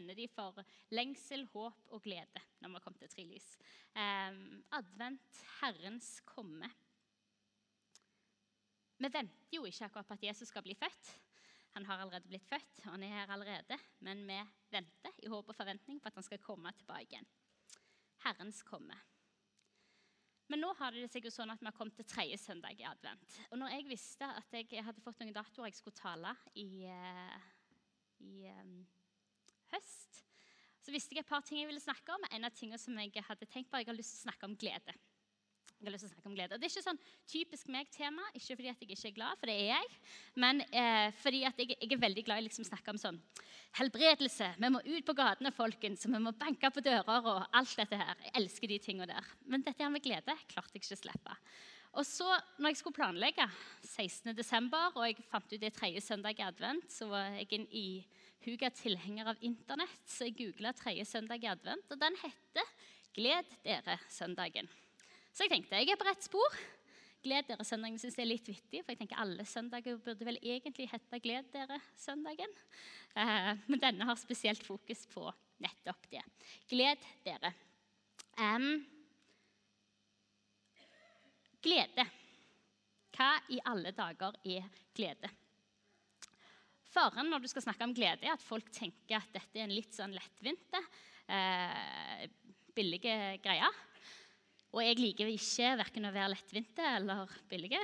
kjenner de for lengsel, håp og glede når vi har kommet til trilys. Eh, advent, Herrens komme. Vi venter jo ikke akkurat på at Jesus skal bli født. Han har allerede blitt født, og han er her allerede. Men vi venter i håp og forventning på at han skal komme tilbake igjen. Herrens komme. Men nå har det seg jo sånn at vi har kommet til tredje søndag i advent. Og når jeg visste at jeg hadde fått noen datoer jeg skulle tale i, eh, i um, høst, så visste jeg et par ting jeg ville snakke om. En av tingene som jeg hadde tenkt på, jeg har lyst til å snakke om glede. Jeg har lyst til å snakke om glede. Og Det er ikke sånn typisk meg-tema, ikke fordi at jeg ikke er glad, for det er jeg, men eh, fordi at jeg, jeg, er veldig glad i liksom å liksom snakke om sånn helbredelse. Vi må ut på gatene, folkens, og vi må banke på dører og alt dette her. Jeg elsker de tingene der. Men dette her med glede klarte jeg ikke å slippe. Og så, når jeg skulle planlegge 16. desember, og jeg fant ut det tredje søndag i advent, så var jeg en ihuga tilhenger av Internett, så jeg googla tredje søndag i advent, og den heter 'Gled dere-søndagen'. Så jeg tenkte jeg er på rett spor. Gled dere søndagen synes jeg er litt vittig, for jeg tenker alle søndager burde vel egentlig hete Gled dere søndagen. Eh, men denne har spesielt fokus på nettopp det. Gled dere. Um, glede. Hva i alle dager er glede? Faren når du skal snakke om glede, er at folk tenker at dette er en litt sånn lettvinte, eh, billige greie. Og jeg liker ikke verken å være lettvinte eller billige.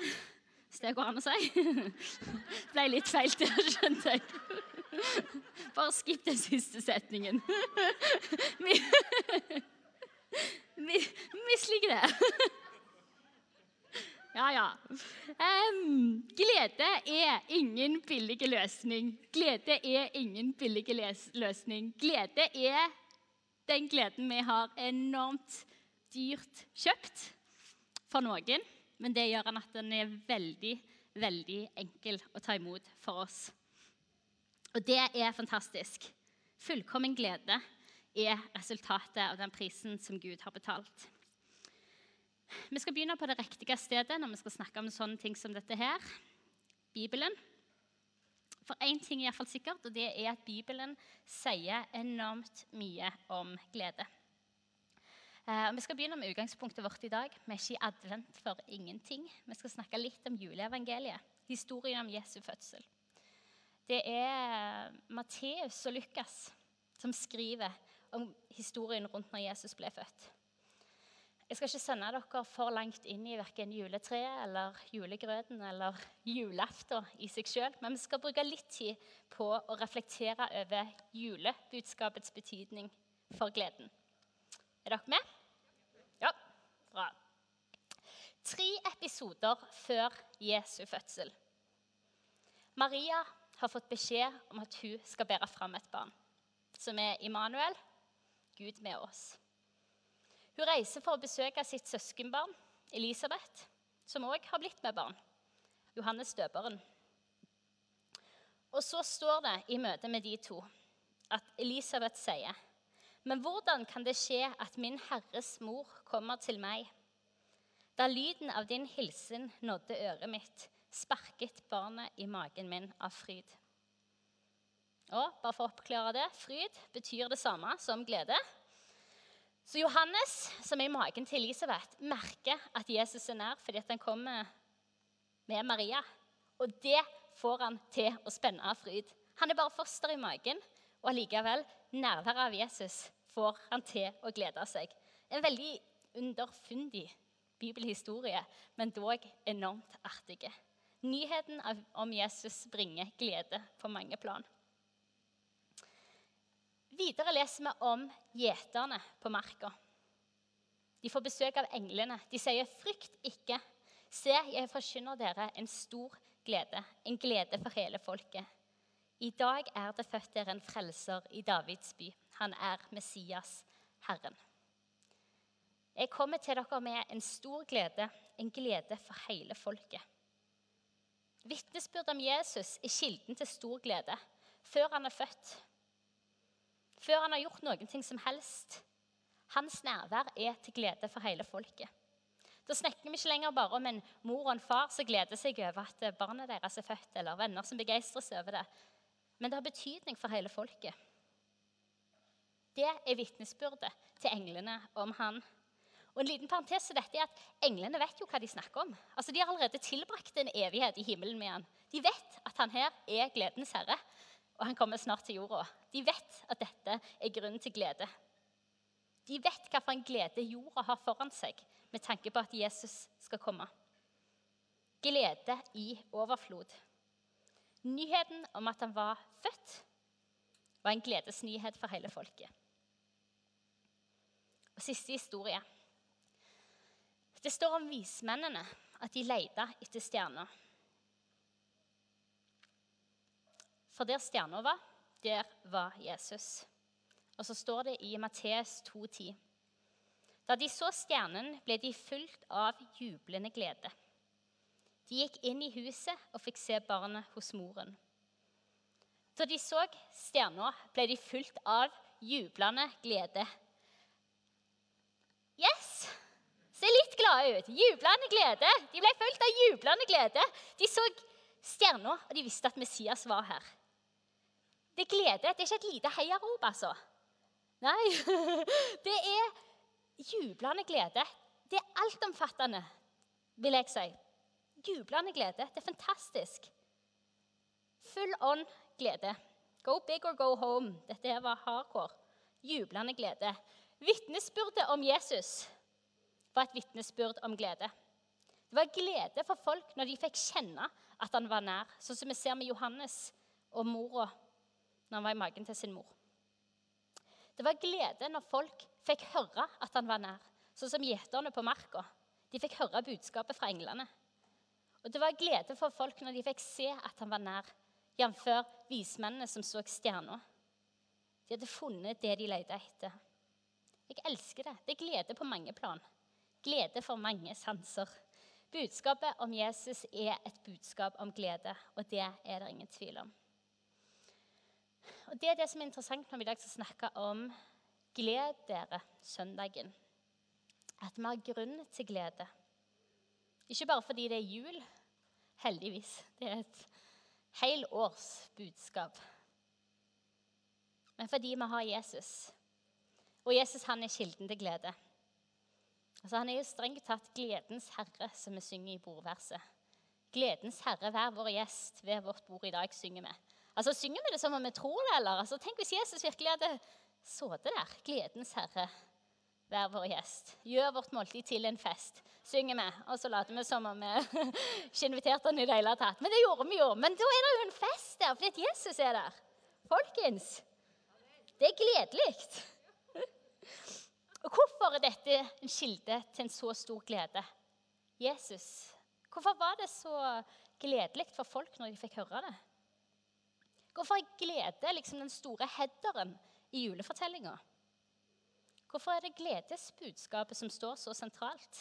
Hvis det går an å si. Det ble litt feil der, skjønte jeg. Bare skipp den siste setningen. Misliker det. Ja, ja. Um, glede er ingen billig løsning. Glede er ingen billig løsning. Glede er den gleden vi har enormt dyrt kjøpt for noen, men det gjør at den er veldig, veldig enkel å ta imot for oss. Og det er fantastisk. Fullkommen glede er resultatet av den prisen som Gud har betalt. Vi skal begynne på det riktige stedet når vi skal snakke om sånne ting som dette her. Bibelen. For én ting er iallfall sikkert, og det er at Bibelen sier enormt mye om glede. Eh, vi skal begynne med utgangspunktet vårt i dag. Vi er ikke i advent for ingenting. Vi skal snakke litt om juleevangeliet, historien om Jesu fødsel. Det er Matteus og Lukas som skriver om historien rundt når Jesus ble født. Jeg skal ikke sende dere for langt inn i verken juletreet eller julegrøten eller julaften i seg sjøl, men vi skal bruke litt tid på å reflektere over julebudskapets betydning for gleden. Er dere med? Ja, bra. Tre episoder før Jesu fødsel. Maria har fått beskjed om at hun skal bære fram et barn, som er Immanuel, Gud med oss. Hun reiser for å besøke sitt søskenbarn, Elisabeth, som òg har blitt med barn. Johannes døperen. Og så står det i møte med de to at Elisabeth sier men hvordan kan det skje at min Herres mor kommer til meg? Da lyden av din hilsen nådde øret mitt, sparket barnet i magen min av fryd. Og bare for å oppklare det fryd betyr det samme som glede. Så Johannes, som er i magen til Elisabeth, merker at Jesus er nær fordi han kommer med Maria. Og det får han til å spenne av fryd. Han er bare foster i magen, og allikevel nærværet av Jesus får han til å glede seg. En veldig underfundig bibelhistorie, men dog enormt artig. Nyheten om Jesus bringer glede på mange plan. Videre leser vi om gjeterne på marka. De får besøk av englene. De sier, 'Frykt ikke. Se, jeg forkynner dere en stor glede, en glede for hele folket.' I dag er det født dere en frelser i Davids by. Han er Messias, Herren. Jeg kommer til dere med en stor glede, en glede for hele folket. Vitnesbyrd om Jesus er kilden til stor glede før han er født. Før han har gjort noen ting som helst. Hans nærvær er til glede for hele folket. Da snakker vi ikke lenger bare om en mor og en far som gleder seg over at barnet deres er født, eller venner som begeistres over det. Men det har betydning for hele folket. Det er vitnesbyrdet til englene om han. Og en liten parentes til dette er at Englene vet jo hva de snakker om. Altså, De har allerede tilbrakt en evighet i himmelen med han. De vet at han her er gledens herre, og han kommer snart til jorda. De vet at dette er grunnen til glede. De vet hvilken glede jorda har foran seg med tanke på at Jesus skal komme. Glede i overflod. Nyheten om at han var født, var en gledesnyhet for hele folket. Og siste historie. Det står om vismennene, at de leita etter stjerner. For der stjerna var, der var Jesus. Og så står det i Matteus 2,10.: Da de så stjernen, ble de fulgt av jublende glede. De gikk inn i huset og fikk se barnet hos moren. Da de så stjerna, ble de fulgt av jublende glede. Yes! Se litt glade ut. Jublende glede. De ble fulgt av jublende glede. De så stjerna, og de visste at Messias var her. Det er glede. Det er ikke et lite heiarop, altså. Nei, det er jublende glede. Det er altomfattende, vil jeg si. Jublende glede. Det er fantastisk. Full on glede. Go big or go home. Dette var hardcore. Jublende glede. Vitnesbyrdet om Jesus var et vitnesbyrd om glede. Det var glede for folk når de fikk kjenne at han var nær, sånn som vi ser med Johannes og mora når han var i magen til sin mor. Det var glede når folk fikk høre at han var nær, sånn som gjeterne på marka. De fikk høre budskapet fra englene. Og det var glede for folk når de fikk se at han var nær, jf. vismennene som så stjerna. De hadde funnet det de lette etter. Jeg elsker det. Det er glede på mange plan. Glede for mange sanser. Budskapet om Jesus er et budskap om glede, og det er det ingen tvil om. Og Det er det som er interessant når vi i dag skal snakke om gled dere søndagen. At vi har grunn til glede. Ikke bare fordi det er jul, heldigvis. Det er et helårs budskap. Men fordi vi har Jesus. Og Jesus han er kilden til glede. Altså, han er jo strengt tatt gledens herre, som vi synger i bordverset. Gledens herre, vær vår gjest ved vårt bord i dag, synger vi. Altså, Synger vi det som om vi tror det, eller? Altså, tenk hvis Jesus virkelig hadde sittet der. Gledens herre, vær vår gjest. Gjør vårt måltid til en fest, synger vi. Og så later vi som om vi ikke inviterte han i det hele tatt. Men det gjorde vi jo. Men da er det jo en fest der, fordi Jesus er der. Folkens, det er gledelig. Og Hvorfor er dette en kilde til en så stor glede? Jesus. Hvorfor var det så gledelig for folk når de fikk høre det? Hvorfor er glede liksom den store headeren i julefortellinga? Hvorfor er det gledesbudskapet som står så sentralt?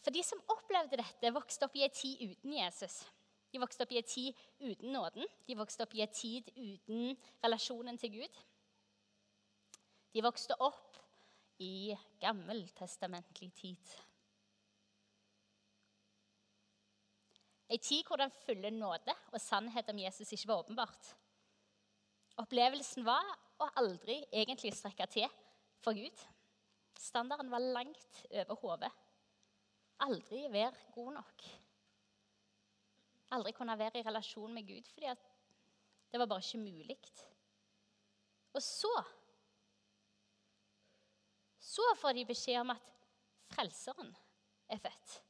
For de som opplevde dette, vokste opp i en tid uten Jesus. De vokste opp i en tid uten nåden. De vokste opp i en tid uten relasjonen til Gud. De vokste opp i gammeltestamentlig tid. Ei tid hvor den fulle nåde og sannhet om Jesus ikke var åpenbart. Opplevelsen var å aldri egentlig strekke til for Gud. Standarden var langt over hodet. Aldri være god nok. Aldri kunne være i relasjon med Gud fordi det var bare ikke mulig. Og så Så får de beskjed om at Frelseren er født.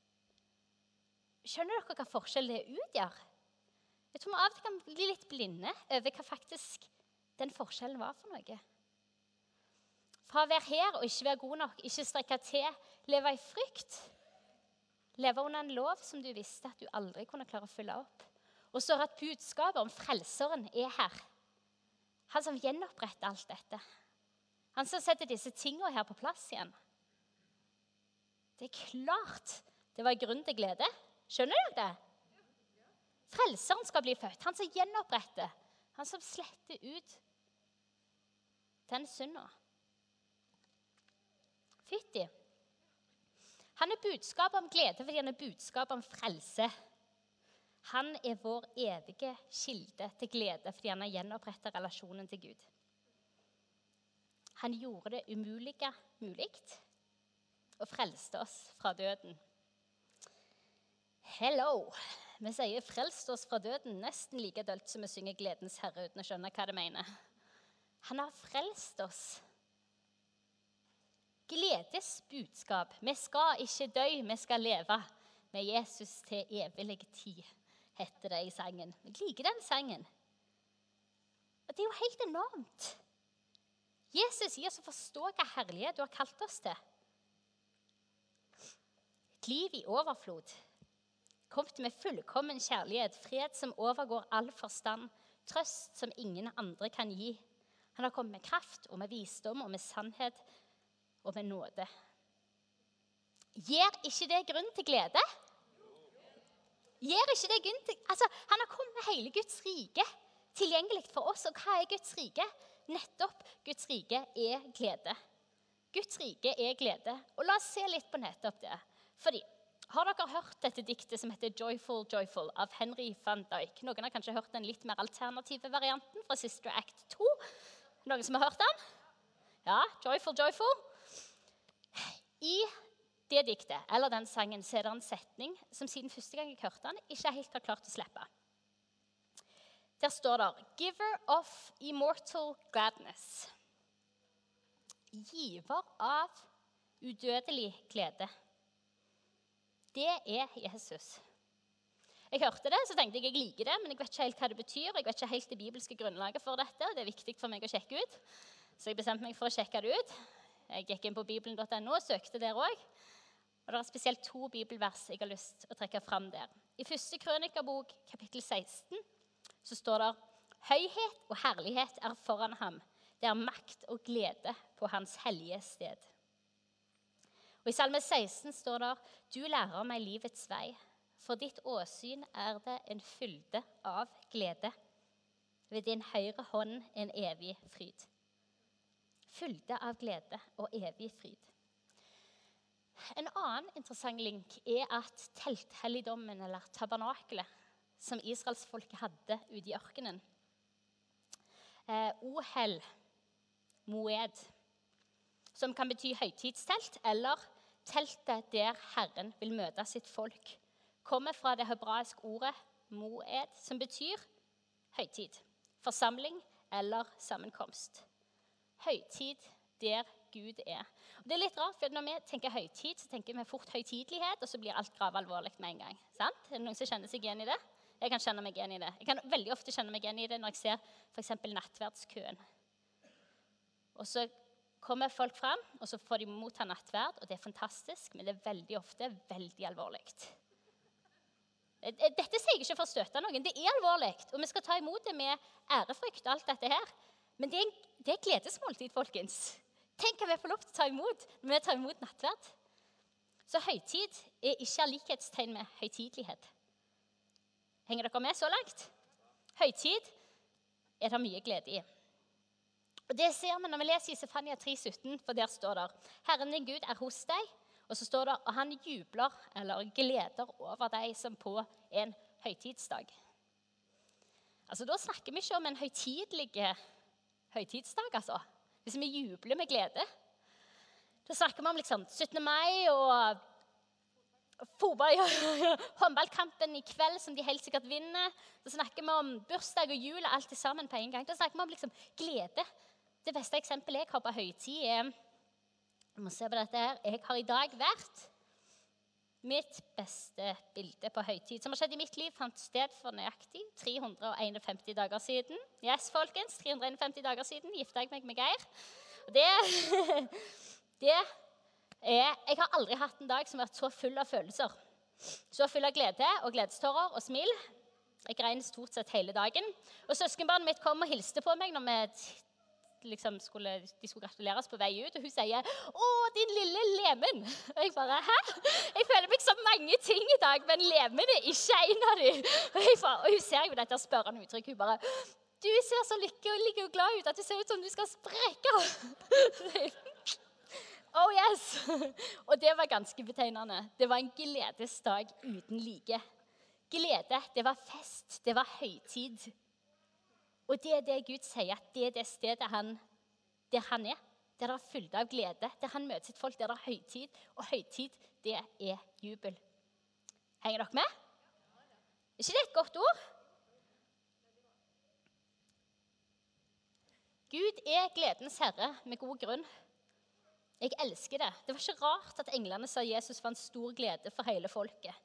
Skjønner dere hva forskjell det utgjør? Jeg tror vi av og til kan bli litt blinde over hva faktisk den forskjellen var for noe. Fra å være her og ikke være god nok, ikke strekke til, leve i frykt. Leve under en lov som du visste at du aldri kunne klare å fylle opp. Og så at budskapet om Frelseren er her. Han som gjenoppretter alt dette. Han som setter disse tingene her på plass igjen. Det er klart det var grunn til glede. Skjønner dere det? Frelseren skal bli født. Han som gjenoppretter. Han som sletter ut den synda. Fytti. Han er budskap om glede fordi han er budskap om frelse. Han er vår evige kilde til glede fordi han har gjenoppretta relasjonen til Gud. Han gjorde det umulige mulig og frelste oss fra døden. Hello! Vi sier 'frelst oss fra døden' nesten like dølt som vi synger 'Gledens herre' uten å skjønne hva det mener. Han har frelst oss. Gledesbudskap. Vi skal ikke dø, vi skal leve med Jesus til evig tid, heter det i sangen. Jeg liker den sangen. Og det er jo helt enormt. Jesus gir oss å forstå hva herlighet du har kalt oss til. Et liv i overflod. Kommet med fullkommen kjærlighet, fred som overgår all forstand, trøst som ingen andre kan gi. Han har kommet med kraft og med visdom og med sannhet og med nåde. Gir ikke det grunn til glede? Gir ikke det grunn til Altså, Han har kommet med hele Guds rike tilgjengelig for oss. Og hva er Guds rike? Nettopp Guds rike er glede. Guds rike er glede. Og la oss se litt på nettopp det. Fordi, Har dere hørt dette diktet som heter 'Joyful Joyful' av Henry van Dijk? Noen har kanskje hørt den litt mer alternative varianten fra Sister Act 2? Noen som har hørt den? Ja, 'Joyful Joyful'. I det diktet, eller den sangen, så er det en setning som siden første gang jeg hørte den, ikke helt har klart å slippe. Der står det 'Giver of immortal gladness'. Giver av udødelig glede. Det er Jesus. Jeg hørte det, så tenkte jeg jeg liker det, men jeg vet ikke helt hva det betyr. Jeg vet ikke helt det bibelske grunnlaget for dette, og det er viktig for meg å sjekke ut. Så jeg bestemte meg for å sjekke det ut. Jeg gikk inn på bibelen.no og søkte der òg. Og det er spesielt to bibelvers jeg har lyst til å trekke fram der. I første krønikabok, kapittel 16, så står det Høyhet og herlighet er foran ham. Det er makt og glede på hans hellige sted. Og I Salme 16 står det Du lærer meg livets vei. For ditt åsyn er det en fylde av glede. Ved din høyre hånd en evig fryd. Fylde av glede og evig fryd. En annen interessant link er at telthelligdommen, eller tabernakelet, som israelsfolket hadde ute i ørkenen eh, Ohel, moed, som kan bety høytidstelt, eller teltet der Herren vil møte sitt folk, kommer fra det hebraiske ordet moed, som betyr høytid, forsamling eller sammenkomst. Høytid der Gud er. Og det er litt rart, for Når vi tenker høytid, så tenker vi fort høytidelighet, og så blir alt gravalvorlig med en gang. Sant? Er det noen som kjenner seg igjen i det? Jeg kan kjenne meg igjen i det. Jeg kan veldig ofte kjenne meg igjen i det når jeg ser f.eks. nattverdskøen. Og så kommer folk fram, og så får de motta nattverd, og det er fantastisk, men det er veldig ofte veldig alvorlig. Dette sier jeg ikke for å støte noen. Det er alvorlig, og vi skal ta imot det med ærefrykt. alt dette her. Men det er, det er gledesmåltid, folkens. Tenk at vi får lov til å ta imot når vi tar imot nattverd. Så høytid er ikke likhetstegn med høytidelighet. Henger dere med så langt? Høytid er det mye glede i. Og Det ser vi når vi leser i Sefania 3,17, for der står det Herren din Gud er hos deg. Og så står det og han jubler eller gleder over deg som på en høytidsdag. Altså, Da snakker vi ikke om en høytidelig høytidsdag, altså. Hvis vi jubler med glede. Da snakker vi om liksom 17. mai og fotball, håndballkampen i kveld som de helt sikkert vinner. Da snakker vi om bursdag og jul og alt sammen på en gang. Da snakker vi om liksom glede. Det beste eksempelet jeg har på høytid, er jeg må se på dette her. Jeg har i dag vært Mitt beste bilde på høytid som har skjedd i mitt liv, fant sted for nøyaktig 351 dager siden. Yes, folkens, 351 dager siden gifta jeg meg med Geir. Det, det er Jeg har aldri hatt en dag som har vært så full av følelser. Så full av glede og gledestårer og smil. Jeg grein stort sett hele dagen. Og Søskenbarnet mitt kom og hilste på meg når vi liksom skulle, de skulle gratuleres på vei ut, og hun sier 'Å, din lille lemen'. Og jeg bare 'Hæ?' Jeg føler meg så mange ting i dag, men lemen er ikke en av dem. Og, og hun ser jo dette spørrende uttrykk. Hun bare 'Du ser så lykkelig og glad ut at det ser ut som du skal sprekke'. Oh yes! Og det var ganske betegnende. Det var en gledesdag uten like. Glede, det var fest, det var høytid. Og det er det Gud sier, at det er det stedet han, der han er. der det er fyllt av glede, der han møter sitt folk, der det er høytid. Og høytid, det er jubel. Henger dere med? Er ikke det et godt ord? Gud er gledens herre med god grunn. Jeg elsker det. Det var ikke rart at englene sa Jesus var en stor glede for hele folket.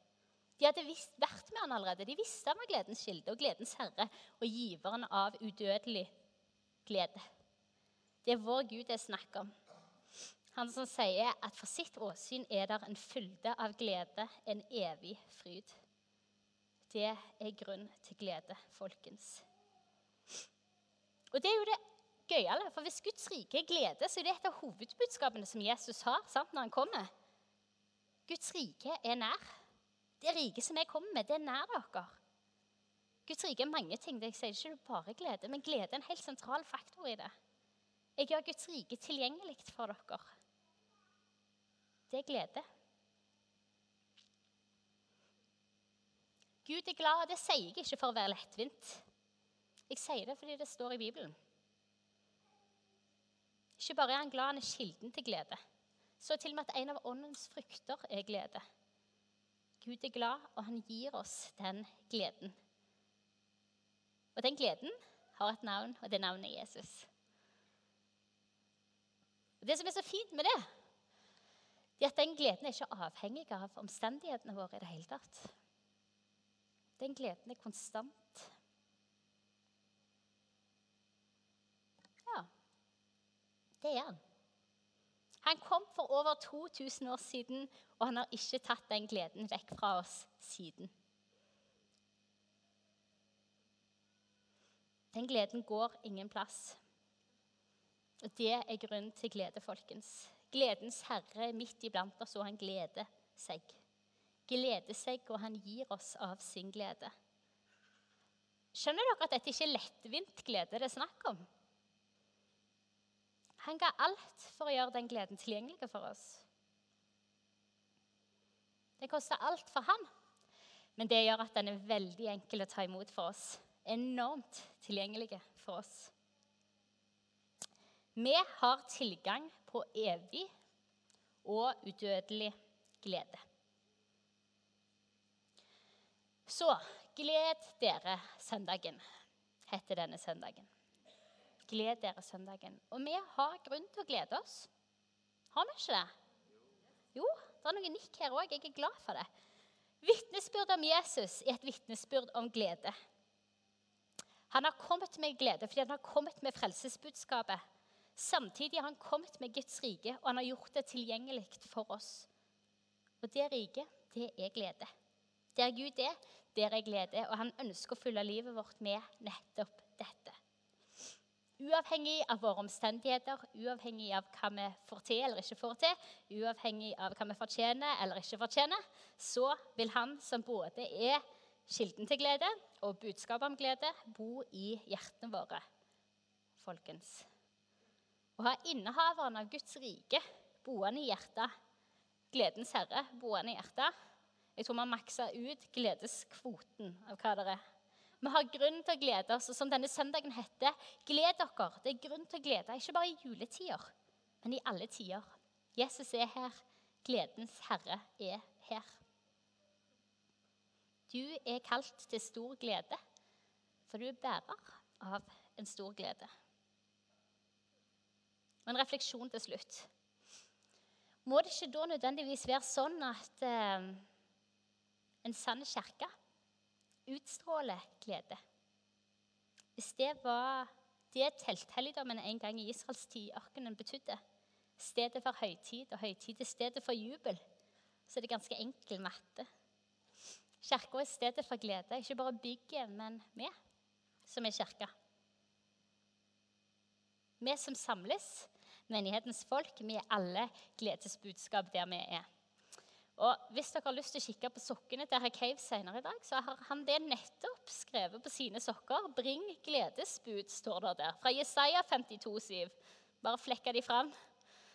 De hadde visst, vært med han allerede. De visste han var gledens kilde og gledens herre og giveren av udødelig glede. Det er vår Gud det er snakk om. Han som sier at for sitt åsyn er der en fylde av glede, en evig fryd. Det er grunn til glede, folkens. Og det er jo det gøyale, for hvis Guds rike er glede, så er det et av hovedbudskapene som Jesus har sant, når han kommer. Guds rike er nær. Det riket som jeg kommer med, det er nær dere. Guds rike er mange ting. Det sier ikke bare glede, men glede er en helt sentral faktor i det. Jeg gjør Guds rike tilgjengelig for dere. Det er glede. Gud er glad, og det sier jeg ikke for å være lettvint. Jeg sier det fordi det står i Bibelen. Ikke bare er han glad, han er kilden til glede. Så til og med at en av åndens frukter er glede. Gud er glad, og han gir oss den gleden. Og den gleden har et navn, og det navnet er Jesus. Og Det som er så fint med det, det er at den gleden er ikke avhengig av omstendighetene våre i det hele tatt. Den gleden er konstant. Ja, det er han. Han kom for over 2000 år siden, og han har ikke tatt den gleden vekk fra oss siden. Den gleden går ingen plass. Og det er grunn til glede, folkens. Gledens herre er midt iblant oss, og han gleder seg. Gleder seg, og han gir oss av sin glede. Skjønner dere at dette ikke er lettvint glede det er snakk om? Han ga alt for å gjøre den gleden tilgjengelig for oss. Det koster alt for han, men det gjør at den er veldig enkel å ta imot for oss. Enormt tilgjengelig for oss. Vi har tilgang på evig og udødelig glede. Så gled dere søndagen, heter denne søndagen. Gled dere søndagen. Og vi har grunn til å glede oss. Har vi ikke det? Jo, det er noe nikk her òg. Jeg er glad for det. Vitnesbyrd om Jesus er et vitnesbyrd om glede. Han har kommet med glede fordi han har kommet med frelsesbudskapet. Samtidig har han kommet med Guds rike, og han har gjort det tilgjengelig for oss. Og det riket, det er glede. Der Gud er, der er glede. Og han ønsker å fylle livet vårt med nettopp. Uavhengig av våre omstendigheter, uavhengig av hva vi får til eller ikke får til, uavhengig av hva vi fortjener eller ikke fortjener, så vil Han som både er kilden til glede og budskapet om glede, bo i hjertene våre, folkens. Å ha innehaveren av Guds rike boende i hjertet, gledens herre boende i hjertet Jeg tror har maksa ut gledeskvoten av hva det er vi har grunn til å glede oss. Og som denne søndagen heter, gled dere. Det er grunn til å glede, ikke bare i juletider, men i alle tider. Jesus er her. Gledens herre er her. Du er kalt til stor glede, for du er bærer av en stor glede. Og en refleksjon til slutt. Må det ikke da nødvendigvis være sånn at eh, en sann kirke utstråler glede. Hvis det var det telthelligdommen en gang i Israels tid i ørkenen betydde, stedet for høytid og høytid er stedet for jubel, så er det ganske enkel matte. Kirka er stedet for glede, ikke bare bygget, men vi som er kirka. Vi som samles, menighetens folk, vi er alle gledesbudskap der vi er. Og Hvis dere har lyst til å kikke på sokkene til herr Cave senere i dag, så har han det nettopp skrevet på sine sokker. 'Bring gledesbud', står det der. Fra Jesaja 52, 7. Bare flekka de fram.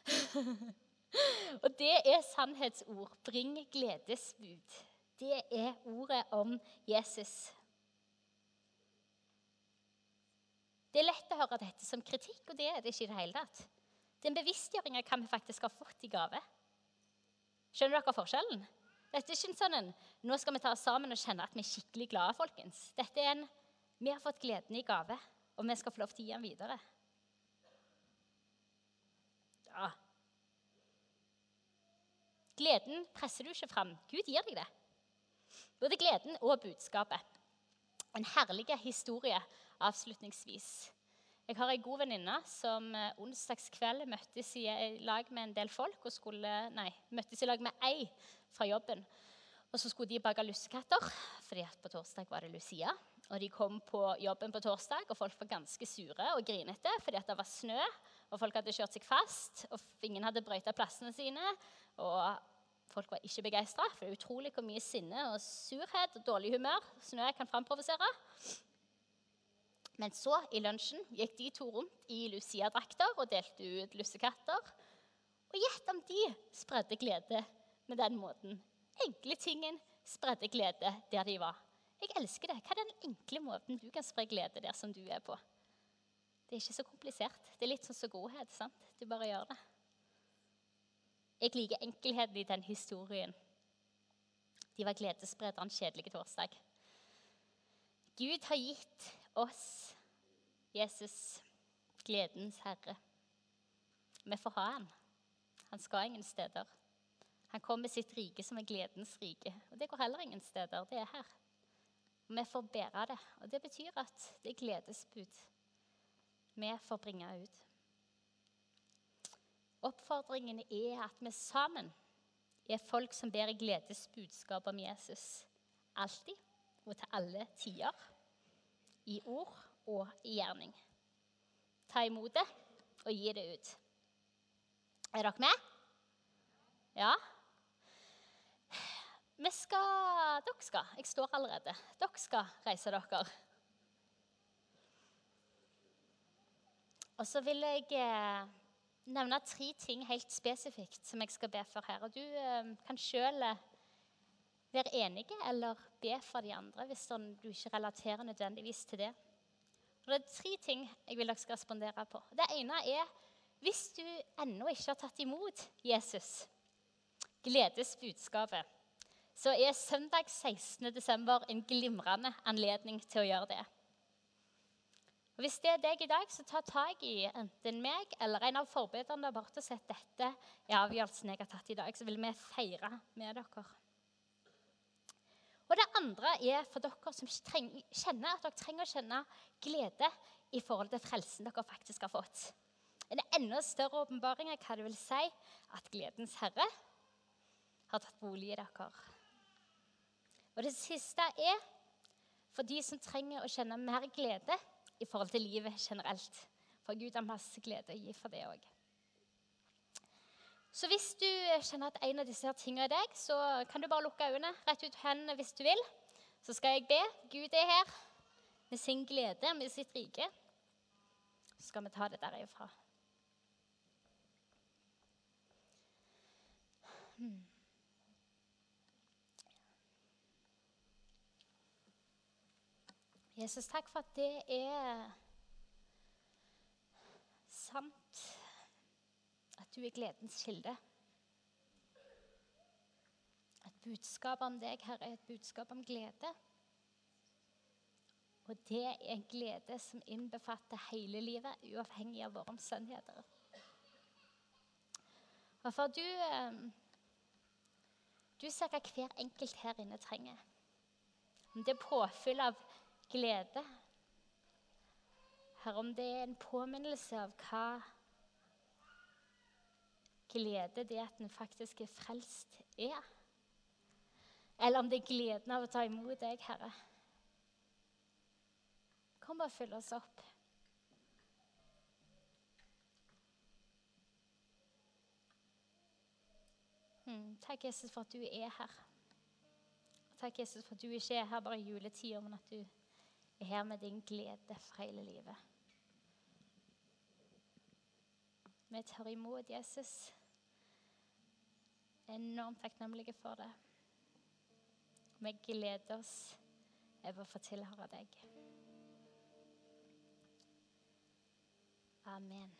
og det er sannhetsord. 'Bring gledesbud'. Det er ordet om Jesus. Det er lett å høre dette som kritikk, og det er det ikke i det hele tatt. Det er en bevisstgjøring av hva vi faktisk har fått i gave. Skjønner dere forskjellen? Dette er ikke sånn nå skal vi ta oss sammen og kjenne at vi er skikkelig glade. folkens. Dette er en vi har fått gleden i gave, og vi skal få lov til å gi den videre. Ja. Gleden presser du ikke fram. Gud gir deg det. Både gleden og budskapet. En herlig historie avslutningsvis. Jeg har ei god venninne som eh, onsdagskveld møttes i lag med en del folk og skulle, nei, møttes i lag med ei fra jobben. Og så skulle de bake lussekatter, fordi på torsdag var det Lucia. Og De kom på jobben på torsdag, og folk var ganske sure og grinete fordi at det var snø, og folk hadde kjørt seg fast, og ingen hadde brøyta plassene sine. Og folk var ikke begeistra, for det er utrolig hvor mye sinne og surhet og dårlig humør snø kan framprovosere. Men så, i lunsjen, gikk de to rundt i Lucia-drakter og delte ut lussekatter. Og gjett om de spredde glede med den måten. Enkle tingen spredde glede der de var. Jeg elsker det. Hva er den enkle måten du kan spre glede der som du er på? Det er ikke så komplisert. Det er litt sånn som godhet. sant? Du bare gjør det. Jeg liker enkelheten i den historien. De var gledessprederen kjedelige torsdag. Gud har gitt oss Jesus, gledens herre. Vi får ha han. Han skal ingen steder. Han kom med sitt rike som er gledens rike. Og det går heller ingen steder. Det er her. Og vi får bære det. Og det betyr at det er gledesbud vi får bringe ut. Oppfordringen er at vi sammen er folk som bærer gledesbudskap om Jesus. Alltid og til alle tider i ord og i gjerning. Ta imot det og gi det ut. Er dere med? Ja? Vi skal Dere skal. Jeg står allerede. Dere skal reise dere. Og så vil jeg eh, nevne tre ting helt spesifikt som jeg skal be for her. Og du eh, kan sjøl eh, være enige eller be for de andre hvis sånn du ikke relaterer nødvendigvis til det. Og Det er tre ting jeg vil dere skal respondere på. Det ene er hvis du ennå ikke har tatt imot Jesus, gledesbudskapet, så er søndag 16.12. en glimrende anledning til å gjøre det. Og Hvis det er deg i dag, så ta tak i enten meg eller en av forbederne der borte og si at dette er avgjørelsen jeg har tatt i dag. Så vil vi feire med dere. Og det andre er for dere som kjenner at dere trenger å kjenne glede i forhold til frelsen dere faktisk har fått. En enda større åpenbaring av hva det vil si at gledens herre har tatt bolig i dere. Og det siste er for de som trenger å kjenne mer glede i forhold til livet generelt. For Gud har masse glede å gi for det òg. Så hvis du kjenner at en av disse tingene er deg, så kan du bare lukke øynene, rett ut hendene hvis du vil. Så skal jeg be. Gud er her med sin glede, med sitt rike. Så skal vi ta det derifra. Hmm. Jesus, takk for at det er sant du er gledens kilde. At budskap om deg, Herre, er et budskap om glede. Og det er en glede som innbefatter hele livet, uavhengig av våre omstendigheter. Og for du, eh, du ser hva hver enkelt her inne trenger. Om det er påfyll av glede, Herre, om det er en påminnelse av hva glede det at en faktisk er frelst, er. Eller om det er gleden av å ta imot deg, Herre. Kom og fyll oss opp. Mm, takk, Jesus, for at du er her. Takk, Jesus, for at du ikke er her bare i juletida, men at du er her med din glede for hele livet. Vi tar imot Jesus enormt takknemlige for det. Vi gleder oss over å få tilhøre deg. Amen.